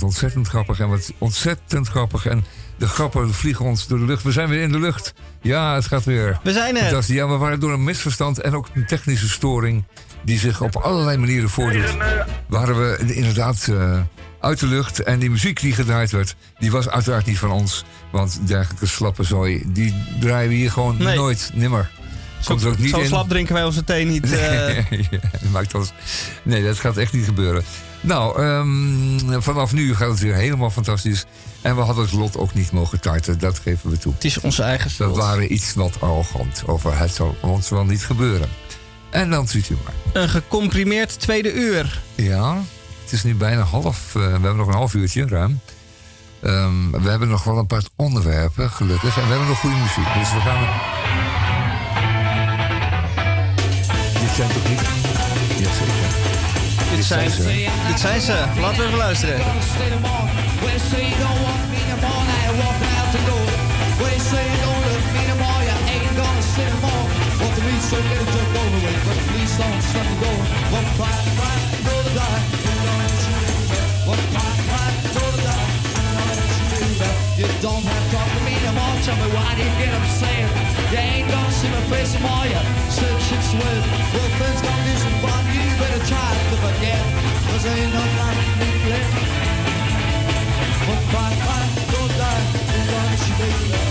wat ontzettend grappig en wat ontzettend grappig. En de grappen vliegen ons door de lucht. We zijn weer in de lucht. Ja, het gaat weer. We zijn er. Ja, we waren door een misverstand en ook een technische storing... die zich op allerlei manieren voordoet... waren we inderdaad eh, uit de lucht. En die muziek die gedraaid werd, die was uiteraard niet van ons. Want dergelijke slappe zooi, die draaien we hier gewoon Nee. nooit, nimmer. Komt er ook niet Zo in. slap drinken wij onze thee niet. eh. Ja, dat maakt ons... Nee, dat gaat echt niet gebeuren. Nou, ehm, vanaf nu gaat het weer helemaal fantastisch. En we hadden het lot ook niet mogen tarten, dat geven we toe. het is onze eigen We schuld. waren iets wat arrogant over het zal ons wel niet gebeuren. En dan ziet u maar. Een gecomprimeerd tweede uur. Ja, het is nu bijna half. eh, we hebben nog een half uurtje ruim. Ehm, we hebben nog wel een paar onderwerpen, gelukkig. En we hebben nog goede muziek. Dus we gaan. Dit zijn toch niet. Jazeker. Dit zijn, zijn ze. dit zijn ze. Laten we even luisteren. You don't Tell me why do you get upset? You ain't gonna see my face anymore. You search and sweat. Well, things gonna do some fun. You better try to forget. Cause ain't no to be left. Well, fine, fine, go die. We're gonna see baby.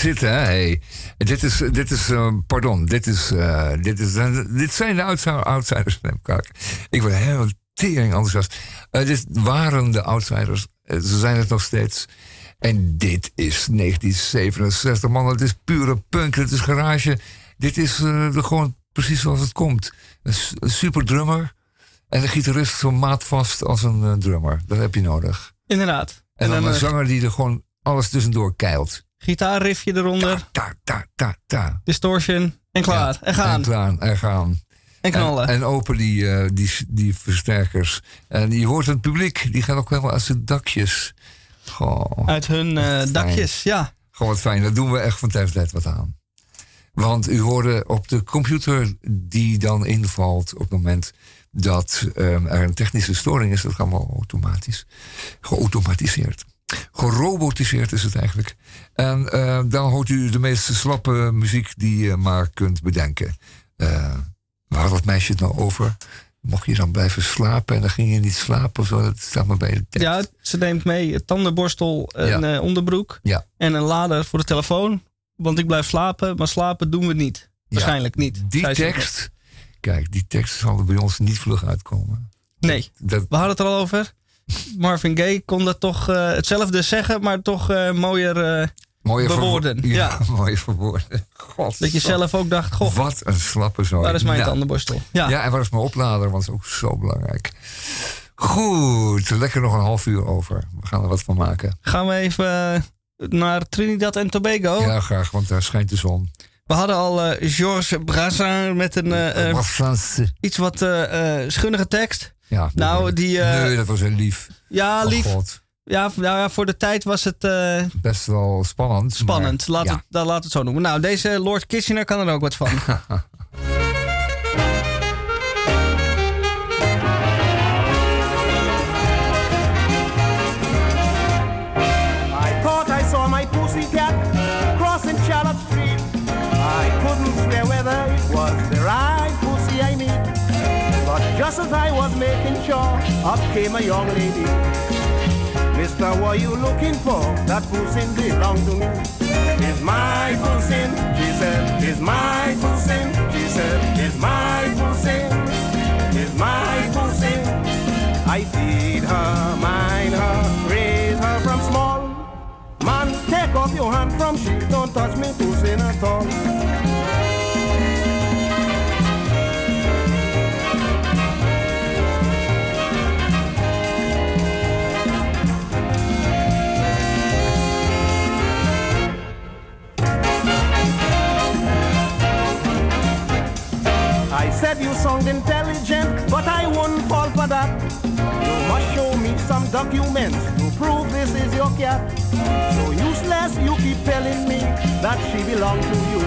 Zitten, hè? Hey. Dit is, dit is eh, pardon, dit, is, eh, dit, is, eh, dit zijn de outsider- outsiders. Nee, kijk. Ik ben heel tering enthousiast. Dit waren de outsiders. Ze zijn het nog steeds. En dit is 1967, man. Het is pure punk. Het is garage. Dit is de- gewoon precies zoals het komt. Een, een super drummer. En de gitarist zo maatvast als een drummer. Dat heb je nodig. inderdaad. En, dan, een een zanger die er gewoon alles tussendoor keilt. Gitaarriffje eronder, Ta, ta, ta, ta. distortion en klaar. En gaan. En klaar, en gaan. En knallen. En, en open die, eh, die, die versterkers. En je hoort het publiek, die gaat ook helemaal uit zijn dakjes. Goh, Uit hun eh, dakjes, ja. gewoon wat fijn. Daar doen we echt van tijd tot tijd wat aan. Want u hoorde op de computer die dan invalt op het moment dat ehm, er een technische storing is. Dat gaat allemaal automatisch. Geautomatiseerd. Gerobotiseerd is het eigenlijk. En eh, dan hoort u de meest slappe muziek die je maar kunt bedenken. Eh waar had dat meisje het nou over? Mocht je dan blijven slapen en dan ging je niet slapen of zo? Dat staat maar bij de tekst. Ja, ze neemt mee tandenborstel, een Ja. eh, onderbroek Ja. en een lader voor de telefoon. Want ik blijf slapen, maar slapen doen we niet. Waarschijnlijk niet. Die tekst, kijk, die tekst zal er bij ons niet vlug uitkomen. Nee, Dat, we hadden het er al over. Marvin Gaye kon dat toch eh, hetzelfde zeggen, maar toch eh, mooier. eh, mooie bewoorden, verwo- Ja, ja. mooie verwoorden. God, dat je zelf ook dacht: Goh, Wat een slappe zooi. waar is mijn Nou, tandenborstel? Ja, Ja, en waar is mijn oplader? Want dat is ook zo belangrijk. Goed, lekker nog een half uur over. We gaan er wat van maken. gaan we even naar Trinidad en Tobago. Ja, graag, want daar schijnt de zon. We hadden al eh, Georges Brassens met een iets wat schunnige tekst. Ja, Nou, die. eh, nee, dat was heel lief. ja, Oh, lief. Ja, nou ja, voor de tijd was het eh, best wel spannend. spannend. maar- Laat, ja. het, dan laat het zo noemen. Nou, deze Lord Kitchener kan er ook wat van. just as I was making sure, up came a young lady. Mister, what you looking for? That pussy belong to me. It's my pussy, she said. It's my pussy, she said. It's my pussy, it's my pussy. I feed her, mind her, raise her from small. Man, take off your hand from she, don't touch me pussy at all. Said you sound intelligent, but I won't fall for that. You must show me some documents to prove this is your cat. So useless, you keep telling me that she belongs to you.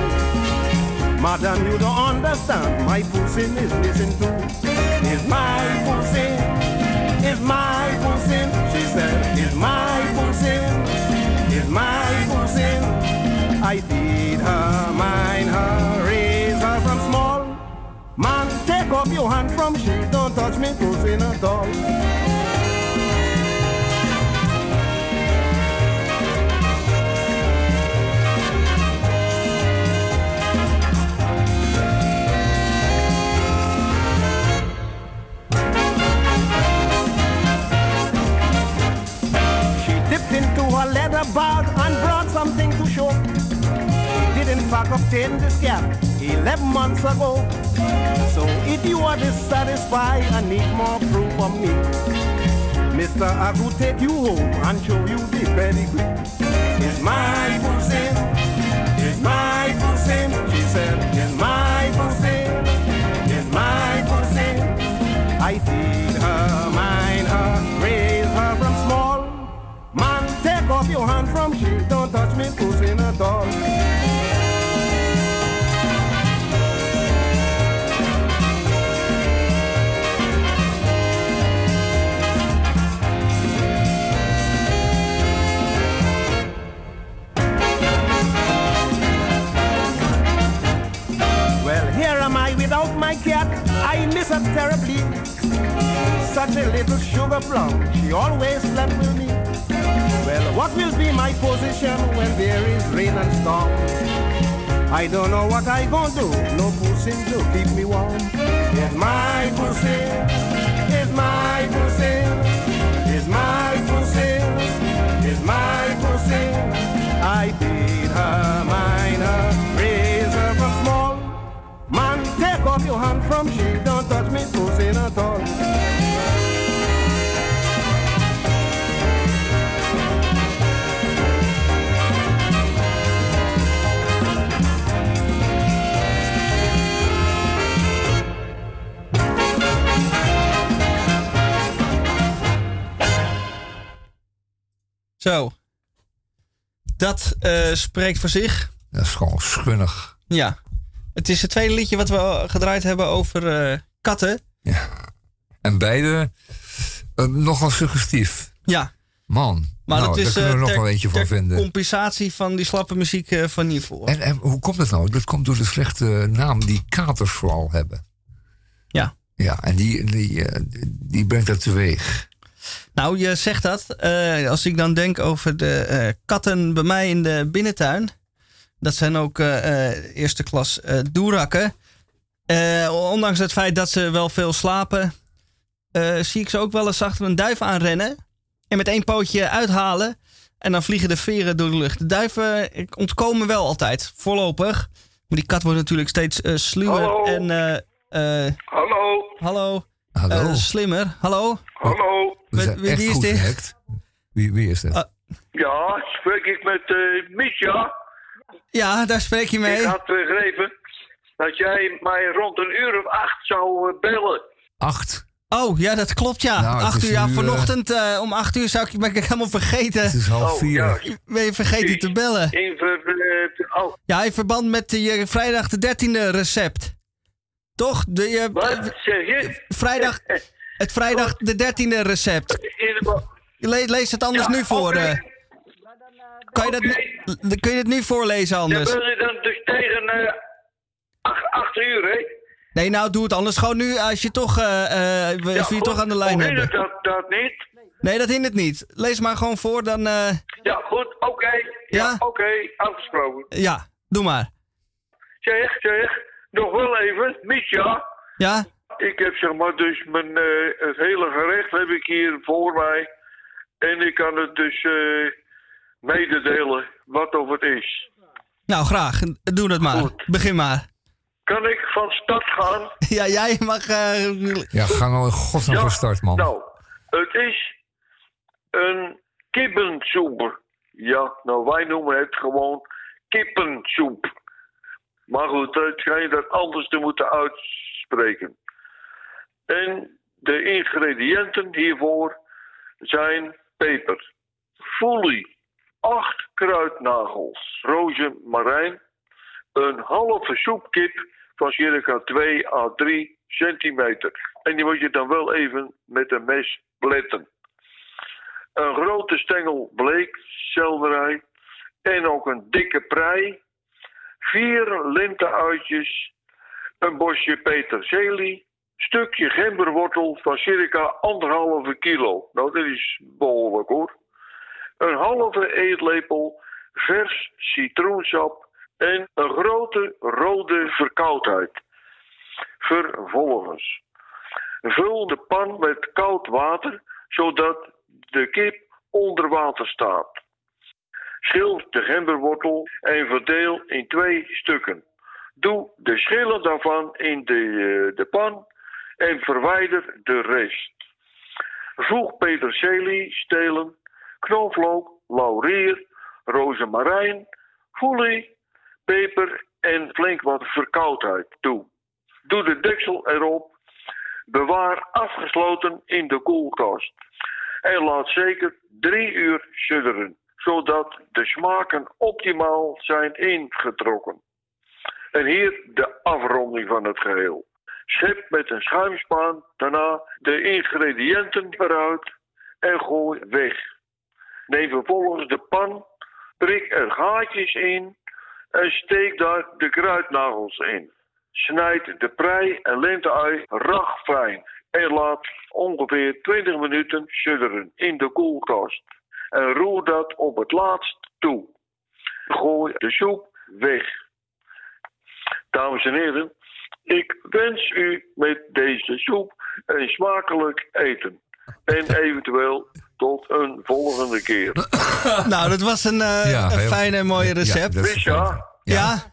Madam, you don't understand. My pussy is missing too. Is my pussy, is my pussy. She said, is my pussy, is my pussy. I feed her, mind Man, take off your hand from she, don't touch me pussy at all. She dipped into her leather bag and brought something to show. She did in fact obtain this cap 11 months ago. So if you are dissatisfied and need more proof of me, Mister, I will take you home and show you the pedigree. It's my pussy, it's my pussy. She said, it's my pussy, it's my pussy. I feed her, mind her, raise her from small. Man, take off your hand from she, don't touch me pussy at all. Terribly. Such a little sugar plum. She always slept with me. Well, what will be my position when there is rain and storm? I don't know what I gonna do. No pussy to keep me warm. It's my pussy. It's my pussy. Zo. Dat eh, spreekt voor zich. Dat is gewoon schunnig. Ja. Het is het tweede liedje wat we gedraaid hebben over eh, katten. En beide eh, nogal suggestief. Ja. Man, Maar nou, dat is daar kunnen we nog ter- wel eentje van vinden. compensatie van die slappe muziek van hiervoor. En, en hoe komt dat nou? Dat komt door de slechte naam die katers vooral hebben. Ja. Ja, en die, die, die brengt dat teweeg. Nou, je zegt dat. eh, als ik dan denk over de eh, katten bij mij in de binnentuin. Dat zijn ook eh, eerste klas doerakken. Ondanks het feit dat ze wel veel slapen, zie ik ze ook wel eens achter een duif aanrennen. En met één pootje uithalen. En dan vliegen de veren door de lucht. De duiven ontkomen wel altijd, voorlopig. Maar die kat wordt natuurlijk steeds sluwer. Hallo. En, Hallo, hallo. Hallo. Eh, slimmer. Hallo. hallo. We Wie- zijn wie- echt wie is dit? Wie, wie is dat? Ah. Ja, spreek ik met eh Misha. Ja, daar spreek je mee. Ik had begrepen dat jij mij rond een uur of acht zou eh, bellen. Acht. Oh, ja, dat klopt, ja. Nou, acht uur, ja, nu, eh, vanochtend eh, om acht uur zou ik, ben ik helemaal vergeten. Het is half Oh, vier. ja. Ben je vergeten te bellen? In ver, eh, te- oh, Ja, in verband met de, je vrijdag de 13e recept. Toch? De, je, wat zeg je? vrijdag, het vrijdag de 13e recept. Le- lees het anders Ja, nu voor. eh. kan, je dat, kun je het nu voorlezen Dan anders? wil je dan dus tegen eh, ach- acht uur, hè? Nee, nou doe het anders gewoon nu als je toch, eh eh, als je goed. toch aan de lijn hebben. Dat, dat niet? Nee, dat hindert niet. Lees maar gewoon voor, dan... eh, Ja, goed, oké. Ja, Ja? oké, afgesproken. ja, doe maar. Zeg, zeg, nog wel even, Misha. Ja? Ik heb zeg maar dus mijn, eh, het hele gerecht heb ik hier voor mij. En ik kan het dus eh, mededelen wat of het is. Nou, graag. Doe dat maar. Goed. Begin maar. Kan ik van start gaan? Ja, jij mag... eh, Ja, ga nou in godsnaam van start, man. Nou, het is een kippensoep. Ja, nou wij noemen het gewoon kippensoep. Maar goed, het schijnt dat anders te moeten uitspreken. En de ingrediënten hiervoor zijn peper, foelie, acht kruidnagels, rozemarijn, een halve soepkip van circa 2 à 3 centimeter. En die moet je dan wel even met een mes pletten. Een grote stengel bleekselderij en ook een dikke prei. Vier linteuitjes, een bosje peterselie, stukje gemberwortel van circa anderhalve kilo. Nou, dat is behoorlijk hoor. Een halve eetlepel vers citroensap en een grote rode verkoudheid. Vervolgens vul de pan met koud water zodat de kip onder water staat. Schil de gemberwortel en verdeel in twee stukken. Doe de schillen daarvan in de, eh, de pan en verwijder de rest. Voeg peterselie, stelen, knoflook, laurier, rozemarijn, foelie, peper en flink wat verkoudheid toe. Doe de deksel erop. Bewaar afgesloten in de koelkast. En laat zeker drie uur sudderen, zodat de smaken optimaal zijn ingetrokken. En hier de afronding van het geheel. Schep met een schuimspaan daarna de ingrediënten eruit en gooi weg. Neem vervolgens de pan, prik er gaatjes in en steek daar de kruidnagels in. Snijd de prei en lenteui ragfijn en laat ongeveer 20 minuten sudderen in de koelkast. En roer dat op het laatst toe. Gooi de soep weg. Dames en heren, ik wens u met deze soep een smakelijk eten. En eventueel tot een volgende keer. nou, dat was een, eh, Ja, een heel- fijn en mooi Ja, recept. is fijn. ja?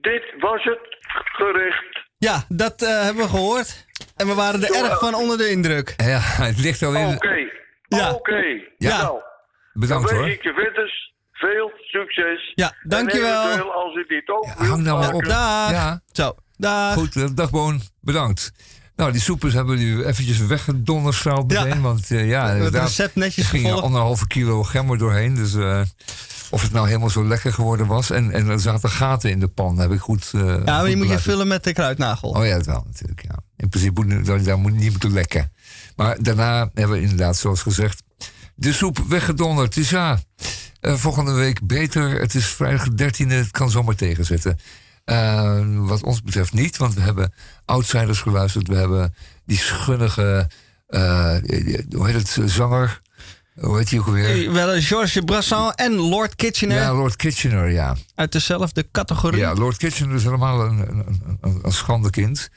dit was het gerecht. Ja, dat eh, hebben we gehoord. En we waren er Zo, erg van onder de indruk. Ja, het ligt al in. Oké, Ja. oké. Ja. Nou, dan Bedankt wens hoor. ik je veel succes. Ja, dankjewel. En eventueel als u dit ook Ja, hang nou maar op. Dag. Ja. Zo, dag. Goed, eh, dag Boon. Bedankt. Nou, die soepers hebben we nu eventjes weggedonderstraald Ja. meteen. Want eh, ja, het recept netjes er ging gevolgd. anderhalve kilo gember doorheen. Dus eh, of het nou helemaal zo lekker geworden was. En, en er zaten gaten in de pan. Heb ik goed. eh, Ja, maar goed die moet je vullen met de kruidnagel. Oh ja, dat wel natuurlijk. Ja. In principe moet daar, daar moet niet moeten lekken. Maar daarna hebben we inderdaad, zoals gezegd, de soep weggedonderd. Dus ja, eh, volgende week beter. Het is vrijdag de 13e, het kan zomaar tegenzitten. Eh, wat ons betreft niet, want we hebben Outsiders geluisterd. We hebben die schunnige, eh, hoe heet het, zanger? Hoe heet die ook alweer? Eh, Wel Georges Brassan en Lord Kitchener Ja, Lord Kitchener, ja. uit dezelfde categorie. Ja, Lord Kitchener is helemaal een, een, een, een schande kind.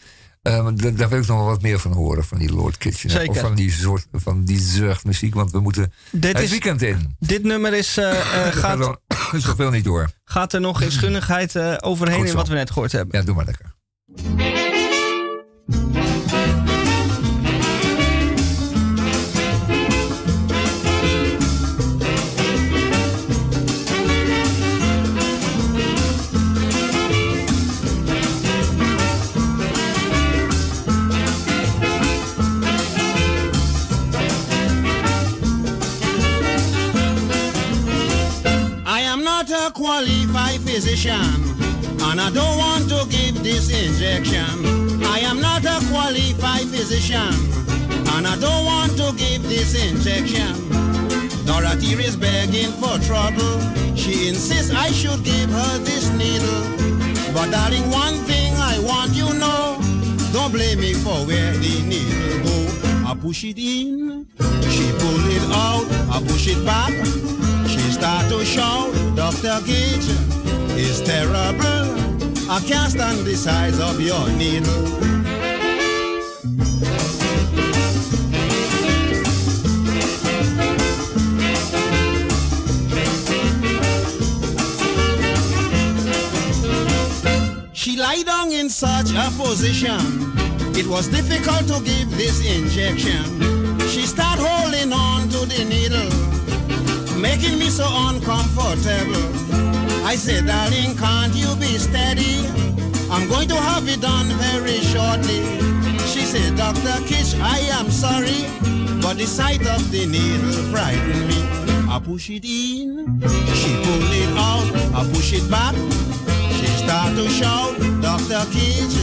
Eh, daar wil ik nog wel wat meer van horen, van die Lord Kitchener. Zeker. Of van die soort van die zuchtmuziek, want we moeten Dit, het is, weekend in. dit nummer is, eh, Gaat gaat, niet door. gaat er nog in schunnigheid overheen in wat we net gehoord hebben. Ja, doe maar lekker. And I don't want to give this injection. I am not a qualified physician, and I don't want to give this injection. Dorothy is begging for trouble. She insists I should give her this needle. But darling, one thing I want you know. Don't blame me for where the needle go. I push it in, she pull it out. I push it back, she start to shout. Dr. Gage is terrible. I can't stand the size of your needle. She lay down in such a position. It was difficult to give this injection. She started holding on to the needle, making me so uncomfortable. I said, darling, can't you be steady? I'm going to have it done very shortly. She said, Dr. Kish, I am sorry, but the sight of the needle frightened me. I push it in, she pull it out, I push it back. She start to shout, Dr. Kish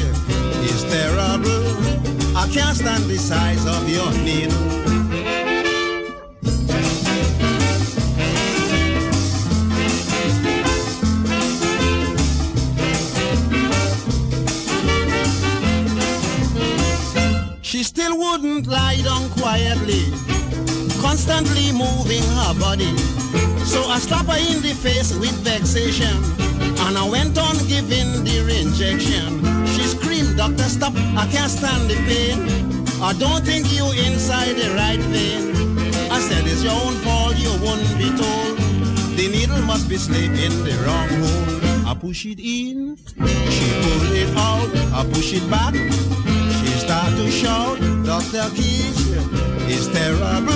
is terrible. I can't stand the size of your needle. Still wouldn't lie down quietly, constantly moving her body. So I slapped her in the face with vexation, and I went on giving the injection. She screamed, Doctor, stop, I can't stand the pain. I don't think you inside the right vein. I said, it's your own fault, you won't be told. The needle must be slipped in the wrong hole. I push it in, she pull it out, I push it back. She start to shout, Dr. Keys is terrible.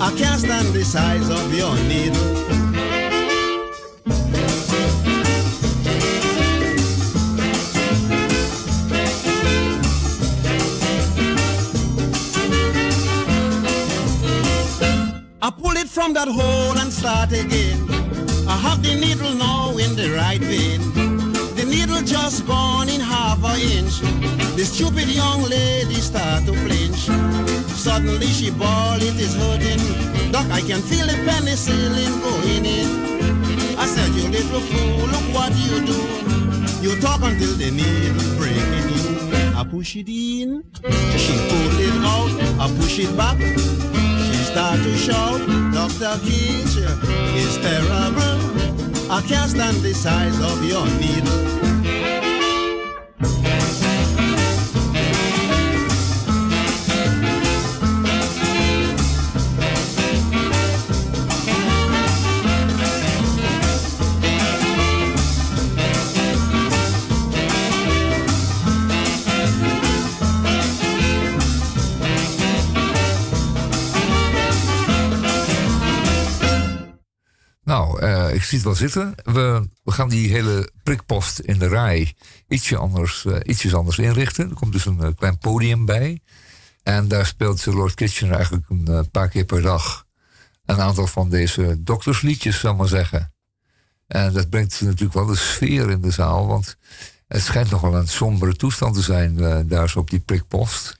I can't stand the size of your needle. I pull it from that hole and start again. I have the needle now in the right vein. Needle just gone in half an inch. The stupid young lady start to flinch. Suddenly she bawl, it is hurting. Doc, I can feel the penicillin going in. I said, you little fool, look what you do. You talk until the needle breaking in. I push it in, she pull it out. I push it back, she start to shout. Dr. Keach is terrible. I can't stand the size of your needle. Ik zie het wel zitten. We, we gaan die hele prikpost in de rij ietsje anders, eh, ietsjes anders inrichten. Er komt dus een eh, klein podium bij. En daar speelt Lord Kitchener eigenlijk een eh, paar keer per dag een aantal van deze doktersliedjes, zal ik maar zeggen. En dat brengt natuurlijk wel de sfeer in de zaal, want het schijnt nog wel een sombere toestand te zijn eh, daar zo op die prikpost.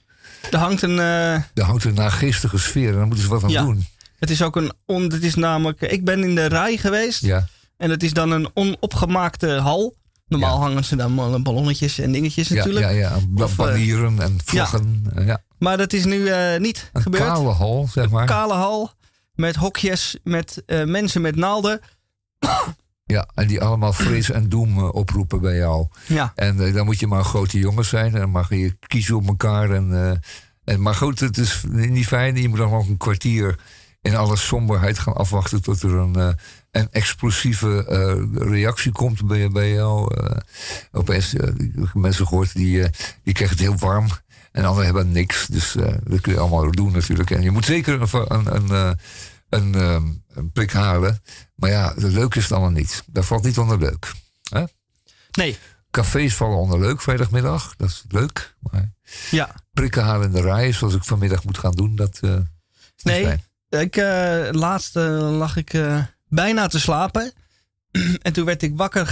Er hangt een. eh, Er hangt een nageestige sfeer en daar moeten ze wat aan Ja. doen. Het is ook een. On, het is namelijk. Ik ben in de rij geweest. Ja, En het is dan een onopgemaakte hal. Normaal Ja. hangen ze dan wel ballonnetjes en dingetjes ja, natuurlijk. ja, ja. Of, eh, banieren en vlaggen. Ja. ja. Maar dat is nu eh, niet Een gebeurd. kale hal, zeg maar. Kale hal. Met hokjes, met eh, mensen met naalden. Ja, en die allemaal vrees en doem eh, oproepen bij jou. Ja, En eh, dan moet je maar grote jongens zijn. En dan mag je kiezen op elkaar. En, eh, en, maar goed, het is niet fijn. Je moet dan nog een kwartier in alle somberheid gaan afwachten... tot er een, eh, een explosieve eh, reactie komt bij, bij jou. Eh, opeens, mensen gehoord die, die krijgen het heel warm... En anderen hebben niks. Dus dat kun je allemaal doen natuurlijk. En je moet zeker een, een, een, een, ehm, een prik halen. Maar ja, leuk is het allemaal niet. Dat valt niet onder leuk. Hè? nee. Cafés vallen onder leuk vrijdagmiddag. Dat is leuk. Maar Ja. prikken halen in de rij, zoals ik vanmiddag moet gaan doen, dat is niet Nee. fijn. Ik, eh, laatst eh, lag ik eh, bijna te slapen. en toen werd ik wakker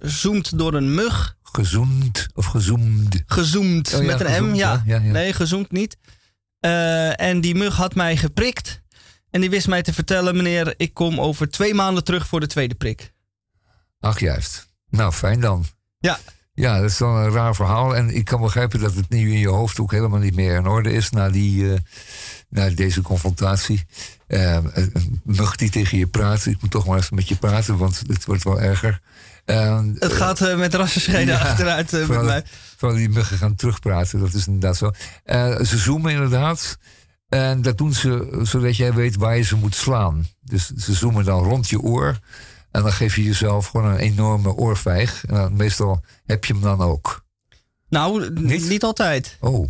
gezoomd door een mug. Gezoend of gezoomd. Gezoomd Oh ja, met een M, gezoomd, ja. ja, ja, ja. Nee, gezoomd niet. En die mug had mij geprikt. En die wist mij te vertellen, meneer, ik kom over twee maanden terug voor de tweede prik. Ach, juist. Nou, fijn dan. Ja. Ja, dat is dan een raar verhaal. En ik kan begrijpen dat het nu in je hoofd ook helemaal niet meer in orde is na, die, eh, na deze confrontatie. Een mug die tegen je praat. Ik moet toch maar eens met je praten, want het wordt wel erger. Eh, Het gaat eh, met rassenscheden Ja, achteruit met mij. Van die muggen gaan terugpraten, dat is inderdaad zo. Ze zoomen inderdaad. En dat doen ze zodat jij weet waar je ze moet slaan. Dus ze zoomen dan rond je oor. En dan geef je jezelf gewoon een enorme oorvijg. En dan, meestal heb je hem dan ook. Nou, Niet? niet, altijd. Oh,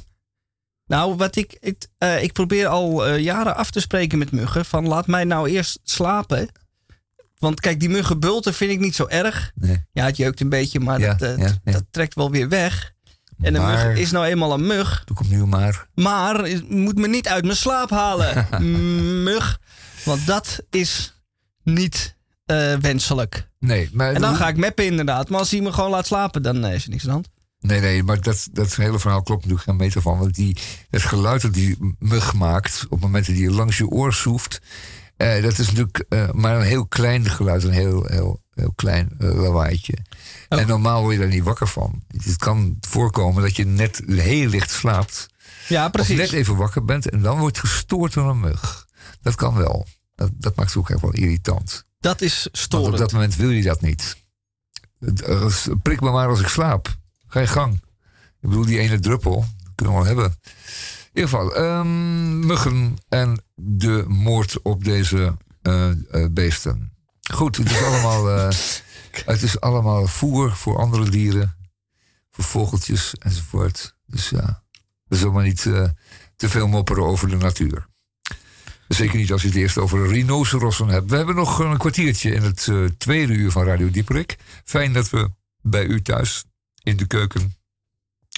Nou, wat ik, ik, eh, ik probeer al eh, jaren af te spreken met muggen. Van laat mij nou eerst slapen. Want kijk, die muggenbulten vind ik niet zo erg. nee. Ja, het jeukt een beetje, maar Ja, dat, eh, ja, ja. dat trekt wel weer weg. En een Maar- mug is nou eenmaal een mug. Toen komt nu maar. Maar moet me niet uit mijn slaap halen, mug. Want dat is niet wenselijk. Nee, maar En dan hoe- ga ik meppen inderdaad. Maar als hij me gewoon laat slapen, dan is er niks aan de hand. Nee, nee, maar dat, dat hele verhaal klopt natuurlijk geen meter van. Want die, het geluid dat die mug maakt op het moment dat die langs je oor soeft... eh, dat is natuurlijk eh, maar een heel klein geluid, een heel, heel, heel klein eh, lawaaitje. En normaal word je daar niet wakker van. Het kan voorkomen dat je net heel licht slaapt. Ja, Of precies. net even wakker bent en dan wordt gestoord door een mug. Dat kan wel. Dat, dat maakt het ook echt wel irritant. Dat is Want storend. op dat moment wil je dat niet. Eh, Prik me maar als ik slaap. Ga je gang. Ik bedoel, die ene druppel. Kunnen we wel hebben. In ieder geval, ehm, muggen en de moord op deze eh, eh, beesten. Goed, het is allemaal, eh, het is allemaal voer voor andere dieren. Voor vogeltjes enzovoort. Dus ja, we zullen maar niet te veel mopperen over de natuur. Zeker niet als je het eerst over rhinocerossen hebt. We hebben nog een kwartiertje in het tweede uur van Radio Dieperik. Fijn dat we bij u thuis in de keuken,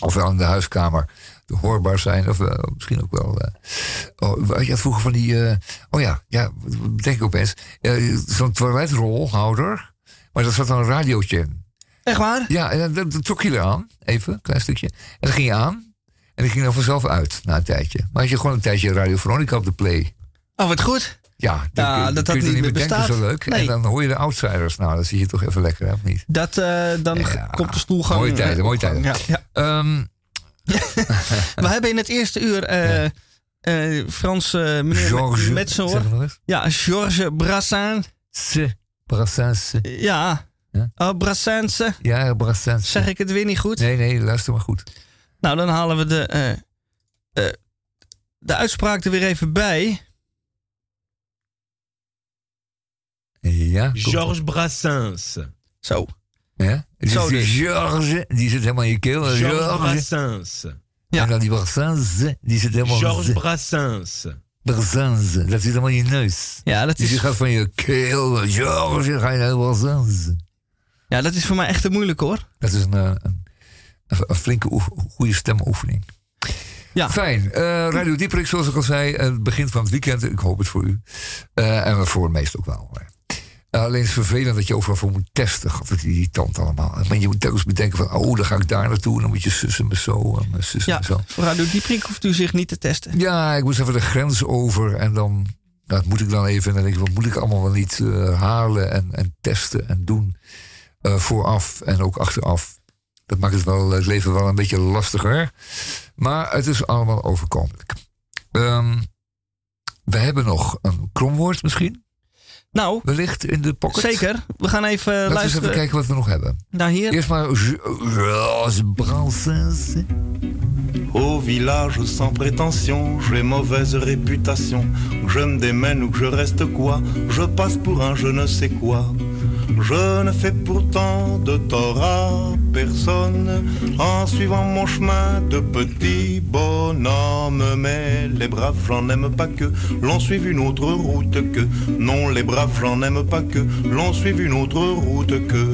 ofwel in de huiskamer, hoorbaar zijn. Of eh, misschien ook wel. eh oh, je had vroeger van die. eh, oh ja, ja, denk ik opeens. Zo'n toiletrolhouder. Maar daar zat dan een radiootje in. Echt waar? Ja, en dan trok je eraan, even, een klein stukje. En dan ging je aan. En dan ging dan vanzelf uit na een tijdje. Maar had je gewoon een tijdje Radio Veronica op de play. Oh, wat goed. Ja, Ja, kun- dat dat niet er meer bedenken, bestaat. zo leuk. Nee. En dan hoor je de outsiders. Nou, dan zie je toch even lekker, hè, of niet? Dat, eh, dan Ja, komt de stoelgang. mooie tijden, eh, mooie op gang. tijden. Ja, ja. Ehm, We hebben in het eerste uur eh eh, Frans eh, meneer Georges, eens. Ja, Georges Brassens. Se, Brassens. Ja. Ja? Oh, Brassens. Ja, Brassens. Zeg ik het weer niet goed? Nee, nee, luister maar goed. Nou, dan halen we de, de uitspraak er weer even bij. Ja, Georges Brassens. Zo. Ja? Dus Zo die dus. Georges, die zit helemaal in je keel. Georges Georges. Brassens. Ja. En dan die Brassens, die zit helemaal... Georges Brassens. Brassens, dat zit helemaal in je neus. Ja, dat Dus je is, gaat van je keel, Georges, ga je naar Brassens. ja, dat is voor mij echt te moeilijk hoor. Dat is een, eh, een, een, een flinke oef- goede stemoefening. Ja. Fijn. Eh, Radio Dieperik, zoals ik al zei, het begin van het weekend. Ik hoop het voor u. Eh, en voor het meest ook wel. Alleen is het vervelend dat je overal voor moet testen. Gaf het irritant allemaal. Maar je moet telkens bedenken van, oh, dan ga ik daar naartoe. En dan moet je sussen me zo en sussen Ja, me zo. voor Radio Dieprik hoeft u zich niet te testen. Ja, ik moest even de grens over. En dan dat moet ik dan even. En dan denk ik, wat moet ik allemaal wel niet eh, halen en, en testen en doen. eh, vooraf en ook achteraf. Dat maakt het, wel, het leven wel een beetje lastiger. Maar het is allemaal overkomelijk. Ehm, we hebben nog een kromwoord misschien. Nou, Wellicht in de pocket. zeker. We gaan even Laten we eens luisteren even kijken wat we nog hebben. naar hier. Eerst maar. Au village sans prétention, j'ai mauvaise réputation. Je me démène ou que je reste quoi, je passe pour un je ne sais quoi. Je ne fais pourtant de tort à personne en suivant mon chemin de petit bonhomme. Mais les braves, j'en aime pas que l'on suive une autre route que. Non, les braves, j'en aime pas que l'on suive une autre route que.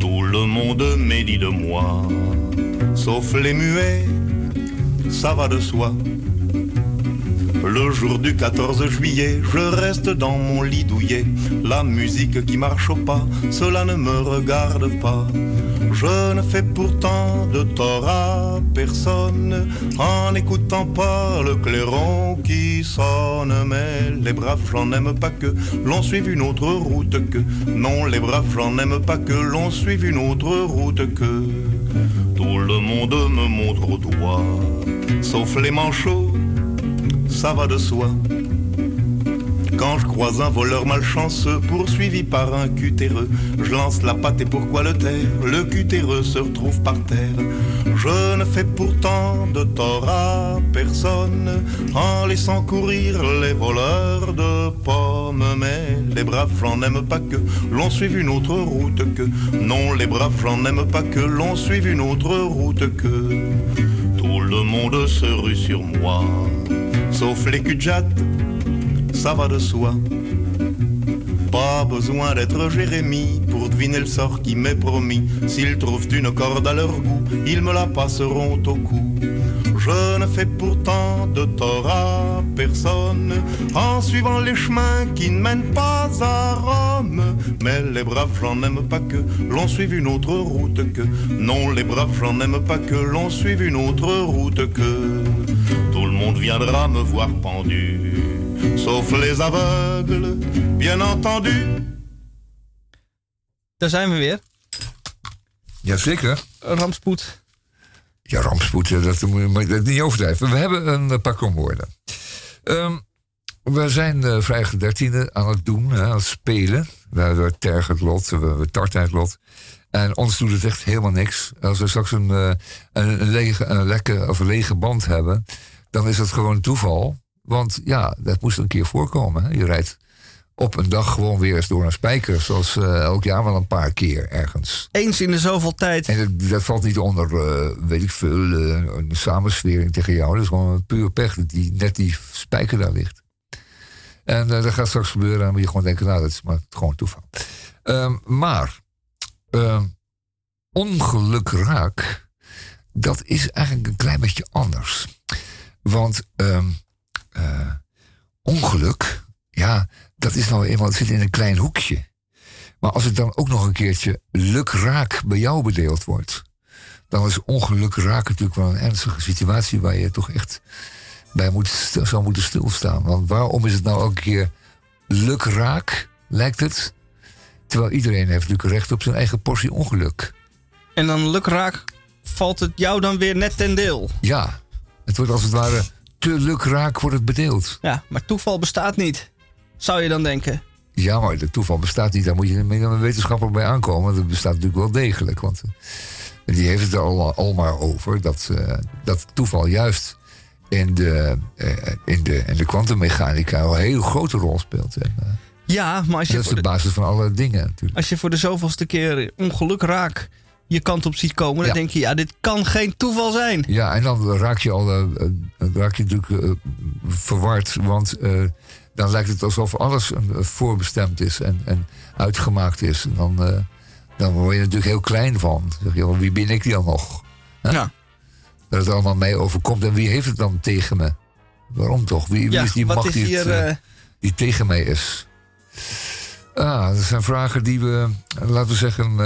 Tout le monde médit de moi, sauf les muets, ça va de soi. Le jour du 14 juillet, je reste dans mon lit douillet. La musique qui marche au pas, cela ne me regarde pas. Je ne fais pourtant de tort à personne en n'écoutant pas le clairon qui sonne. Mais les braves n'aiment pas que l'on suive une autre route que. Non, les braves n'aiment pas que l'on suive une autre route que. Tout le monde me montre au doigt, sauf les manchots, ça va de soi. Quand je croise un voleur malchanceux poursuivi par un cutéreux, je lance la patte et pourquoi le taire? Le cutéreux se retrouve par terre. Je ne fais pourtant de tort à personne en laissant courir les voleurs de pommes. Mais les braves gens n'aiment pas que l'on suive une autre route que. Non, les braves gens n'aiment pas que l'on suive une autre route que. Le monde se rue sur moi, sauf les cul ça va de soi. Pas besoin d'être Jérémie pour deviner le sort qui m'est promis. S'ils trouvent une corde à leur goût, ils me la passeront au cou. Je ne fais pourtant de tort à personne en suivant les chemins qui ne mènent pas à Rome. Mais les braves gens n'aiment pas que l'on suive une autre route que. Non, les braves gens n'aiment pas que l'on suive une autre route que. Tout le monde viendra me voir pendu sauf les aveugles, bien entendu. Daar zijn we weer. Jazeker. Rampspoed. Ja, rampspoed, eh, dat moet je dat niet overdrijven. We hebben een uh, paar komwoorden. Um, we zijn uh, vrijdag dertiende aan het doen, hè, aan het spelen. We hebben terg het lot, we hebben het lot. En ons doet het echt helemaal niks. Als we straks een, uh, een, een, lege, een lekke of een lege band hebben, dan is het gewoon toeval. Want ja, dat moest een keer voorkomen. Hè? Je rijdt op een dag gewoon weer eens door een spijker. Zoals uh, elk jaar wel een paar keer ergens. Eens in de zoveel tijd. En dat, dat valt niet onder, uh, weet ik veel, uh, een samenswering tegen jou. Dat is gewoon puur pech dat die, net die spijker daar ligt. En dat gaat straks gebeuren. En dan moet je gewoon denken, nou, dat is maar gewoon toeval. Um, maar, um, ongelukraak, dat is eigenlijk een klein beetje anders. Want... Um, uh, ongeluk, ja, dat is nou eenmaal, het zit in een klein hoekje. Maar als het dan ook nog een keertje lukraak bij jou bedeeld wordt, dan is ongeluk raak natuurlijk wel een ernstige situatie waar je toch echt bij moet, zou moeten stilstaan. Want waarom is het nou elke keer lukraak, lijkt het? Terwijl iedereen heeft natuurlijk recht op zijn eigen portie ongeluk. En dan lukraak valt het jou dan weer net ten deel. Ja, het wordt als het ware te lukraak wordt het bedeeld. Ja, maar toeval bestaat niet. Zou je dan denken? Ja, maar de toeval bestaat niet. Daar moet je met een wetenschapper bij aankomen. Dat bestaat natuurlijk wel degelijk. Want uh, die heeft het er al, al maar over. Dat, uh, dat toeval juist in de, uh, in de, in de kwantummechanica een hele grote rol speelt. En, ja, maar als je. Dat is de, de basis van alle dingen natuurlijk. Als je voor de zoveelste keer ongeluk raakt je kant op ziet komen, dan ja. denk je, ja, dit kan geen toeval zijn. Ja, en dan raak je al uh, raak je natuurlijk uh, verward, want uh, dan lijkt het alsof alles voorbestemd is en, en uitgemaakt is. En dan, dan word je natuurlijk heel klein van. Zeg je, wie ben ik dan nog? Huh? Ja. Dat het allemaal mij overkomt. En wie heeft het dan tegen me? Waarom toch? Wie, wie ja, is die macht is die, hier, het, die tegen mij is? Ah, dat zijn vragen die we, laten we zeggen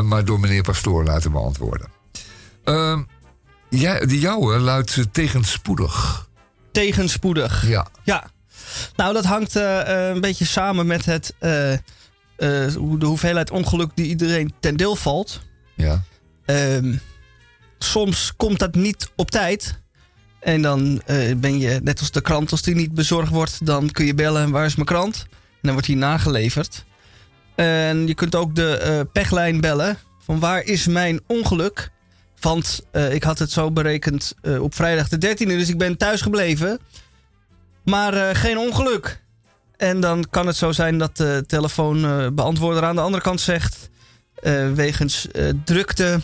maar door meneer Pastoor laten beantwoorden. Uh, ja, de jouwe luidt tegenspoedig. Tegenspoedig? Ja. Ja. Nou, dat hangt uh, een beetje samen met het, uh, de hoeveelheid ongeluk die iedereen ten deel valt. Ja. Ehm, soms komt dat niet op tijd. En dan ben je, net als de krant, als die niet bezorgd wordt, dan kun je bellen: waar is mijn krant? En dan wordt die nageleverd. En je kunt ook de uh, pechlijn bellen. Van waar is mijn ongeluk? Want uh, ik had het zo berekend uh, op vrijdag de 13e, dus ik ben thuis gebleven. Maar geen ongeluk. En dan kan het zo zijn dat de telefoonbeantwoorder aan de andere kant zegt: wegens drukte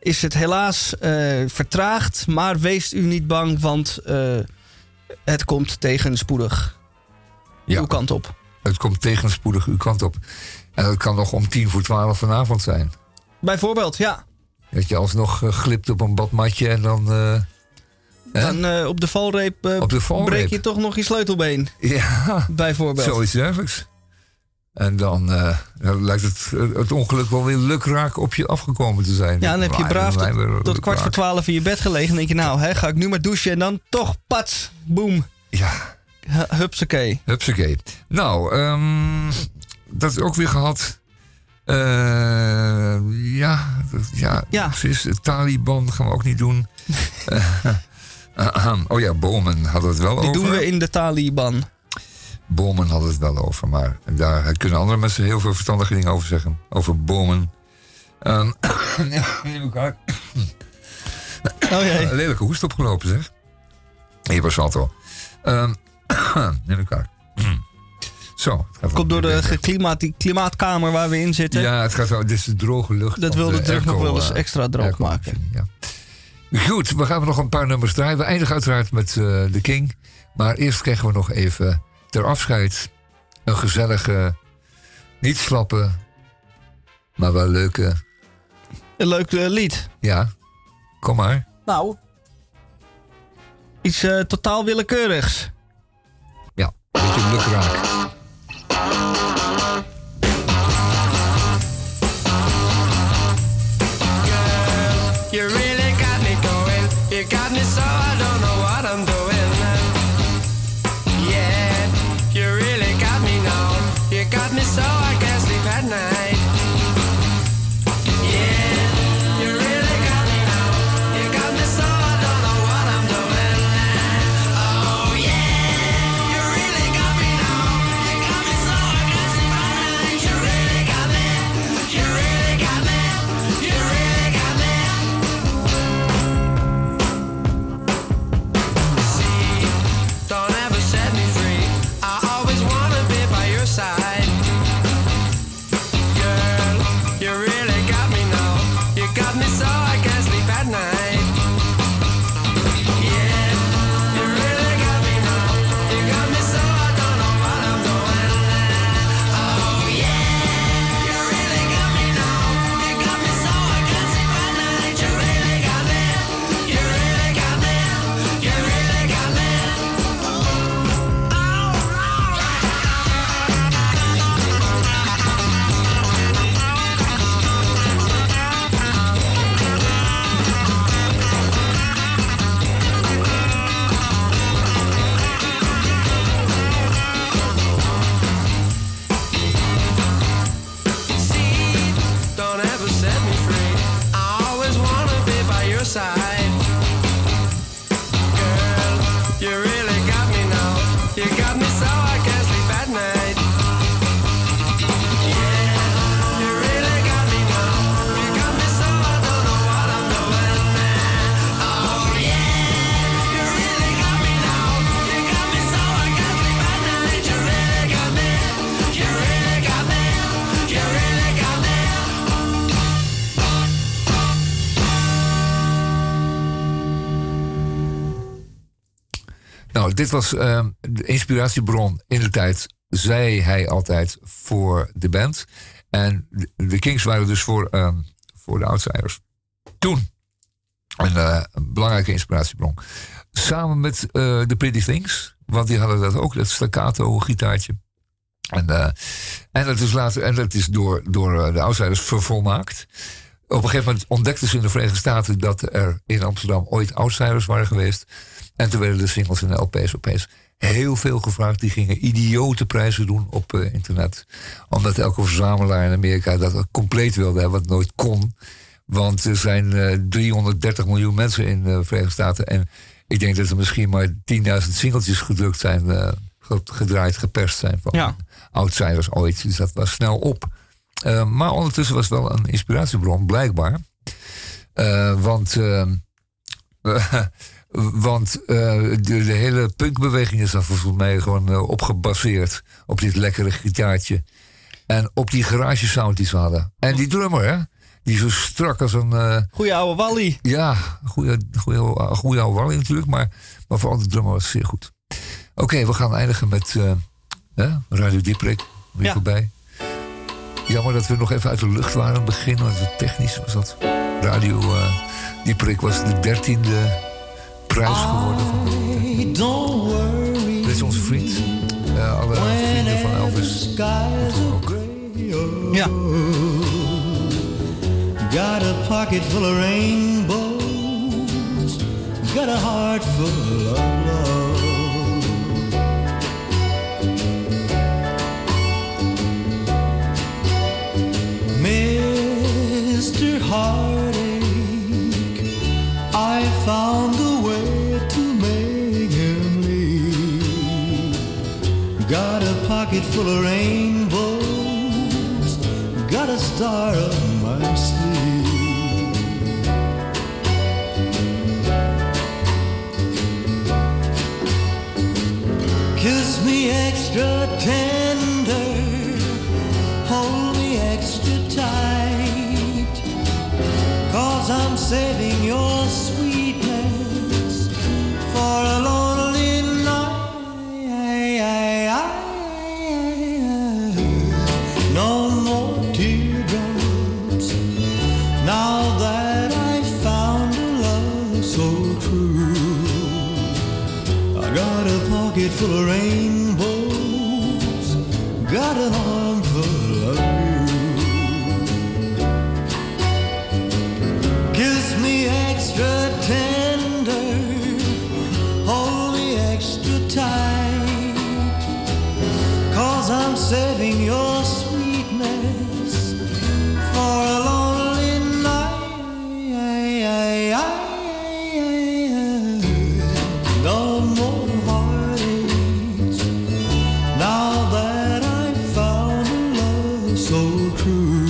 is het helaas vertraagd. Maar wees u niet bang, want het komt tegenspoedig ja. uw kant op. Het komt tegenspoedig uw kant op. En dat kan nog om tien voor twaalf vanavond zijn. Bijvoorbeeld, ja. Dat je alsnog uh, glipt op een badmatje en dan... Uh, dan uh, op de valreep, op de valreep breek je toch nog je sleutelbeen. Ja. Bijvoorbeeld. Zoiets dergelijks. En dan eh, dan lijkt het, het ongeluk wel weer lukraak op je afgekomen te zijn. Ja, dan heb je braaf tot, tot kwart voor twaalf in je bed gelegen. En denk je, nou, hè, ga ik nu maar douchen. En dan toch, pats, boem. Ja, Hupsakee. hupsakee. Nou, ehm, dat is ook weer gehad. Eh, ja, ja, Ja. precies. Taliban gaan we ook niet doen. Eh, oh ja, Bowman had het wel Die over. doen we in de Taliban. Bowman had het wel over, maar daar kunnen andere mensen heel veel verstandige dingen over zeggen. Over Bowman. Ehm, ja. Oh lelijke hoest opgelopen, zeg. Hier was al. Ehm, neem ik uit. Zo. het Komt door de klimaat, die klimaatkamer waar we in zitten. Ja, het gaat wel. Dit is de droge lucht. Dat van wil de druk nog wel eens eh, extra droog airco maken. Ja. Goed, we gaan nog een paar nummers draaien. We eindigen uiteraard met eh The King. Maar eerst krijgen we nog even ter afscheid een gezellige, niet slappe, maar wel leuke. Een leuk eh, lied. Ja, kom maar. Nou. Iets eh, totaal willekeurigs. Ja, een beetje dit was ehm, de inspiratiebron in de tijd, zei hij altijd, voor de band. En de- Kings waren dus voor, ehm, voor de outsiders. Toen. En, eh, een belangrijke inspiratiebron. Samen met eh de Pretty Things, want die hadden dat ook, dat staccato gitaartje. En, eh, en dat is en dat is door, door de outsiders vervolmaakt. Op een gegeven moment ontdekten ze in de Verenigde Staten dat er in Amsterdam ooit outsiders waren geweest. En toen werden de singles en de LP's opeens heel veel gevraagd. Die gingen idiote prijzen doen op eh, internet. Omdat elke verzamelaar in Amerika dat compleet wilde hebben, wat nooit kon. Want er zijn eh, 330 miljoen mensen in de Verenigde Staten. En ik denk dat er misschien maar 10.000 singeltjes gedrukt zijn, eh, ge- gedraaid, geperst zijn van Ja. outsiders ooit. Dus dat was snel op. Eh, maar ondertussen was het wel een inspiratiebron, blijkbaar. Eh, want eh, want eh, de, de hele punkbeweging is daar volgens mij gewoon op gebaseerd. Op dit lekkere gitaartje. En op die garage sound die ze hadden. En die drummer, hè? Die zo strak als een... Goeie oude Wally. ja, goede, goede, goede oude Wally natuurlijk. Maar, maar vooral de drummer was zeer goed. Oké, we gaan eindigen met eh, Radio Dieprik. Weer Ja. voorbij. Jammer dat we nog even uit de lucht waren aan het begin. Want het technisch was dat. Radio eh Dieprik was de dertiende prijs geworden. Van de, Dit is onze vriend. Eh, alle vrienden van Elvis. Ook. Ja. Got a pocket full of rainbows. Got a heart full of love. Heartache, I found a way to make him leave. Got a pocket full of rainbows, got a star up my sleeve. Kiss me extra tender, saving your sweetness for a lonely night. No more teardrops now that I found a love so true. I got a pocket full of rainbows, got an saving your sweetness for a lonely night. No more heartaches now that I found a love so true.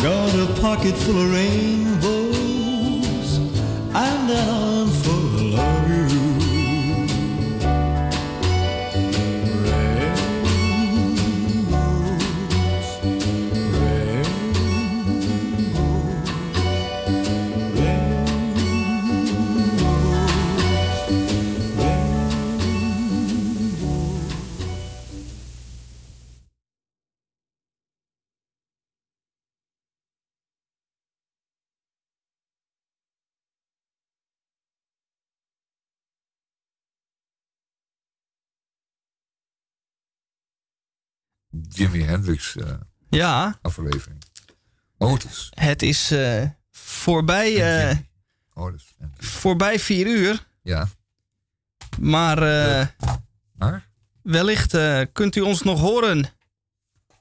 Got a pocket full of rainbows Jimi Hendrix eh, Ja, aflevering. Otis. het is eh, voorbij, eh, Otis. voorbij vier uur. Ja. Maar eh, Maar? wellicht kunt u ons nog horen.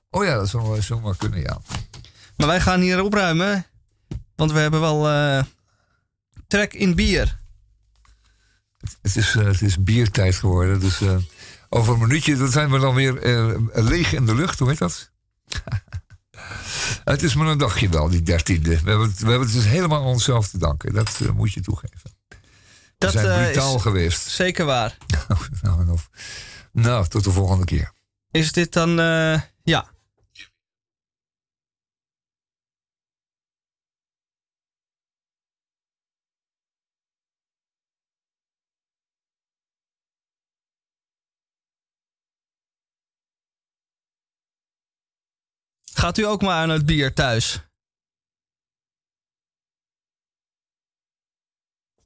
Oh ja, dat zou wel zomaar kunnen, ja. Maar wij gaan hier opruimen. Want we hebben wel trek in bier. Het is, het is biertijd geworden, dus over een minuutje dan zijn we dan weer eh, leeg in de lucht, hoe heet dat? het is maar een dagje wel, die dertiende. We hebben het, we hebben het dus helemaal aan onszelf te danken, dat eh, moet je toegeven. We Dat zijn eh, brutaal geweest. zeker waar. nou, en of. nou, tot de volgende keer. Is dit dan, ja. Gaat u ook maar aan het bier thuis.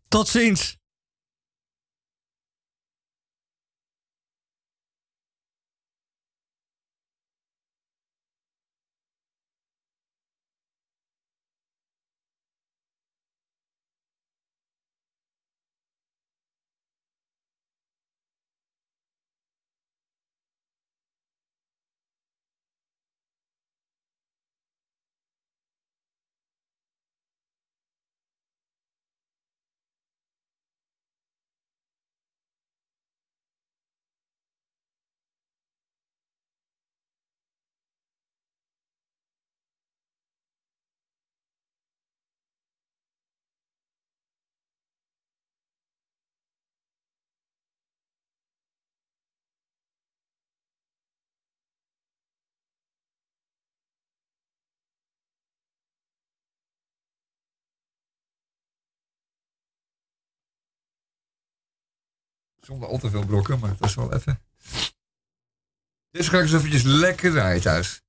Tot ziens. Zonder al te veel brokken, maar het was wel even. Dit ga ik eens eventjes lekker draaien thuis.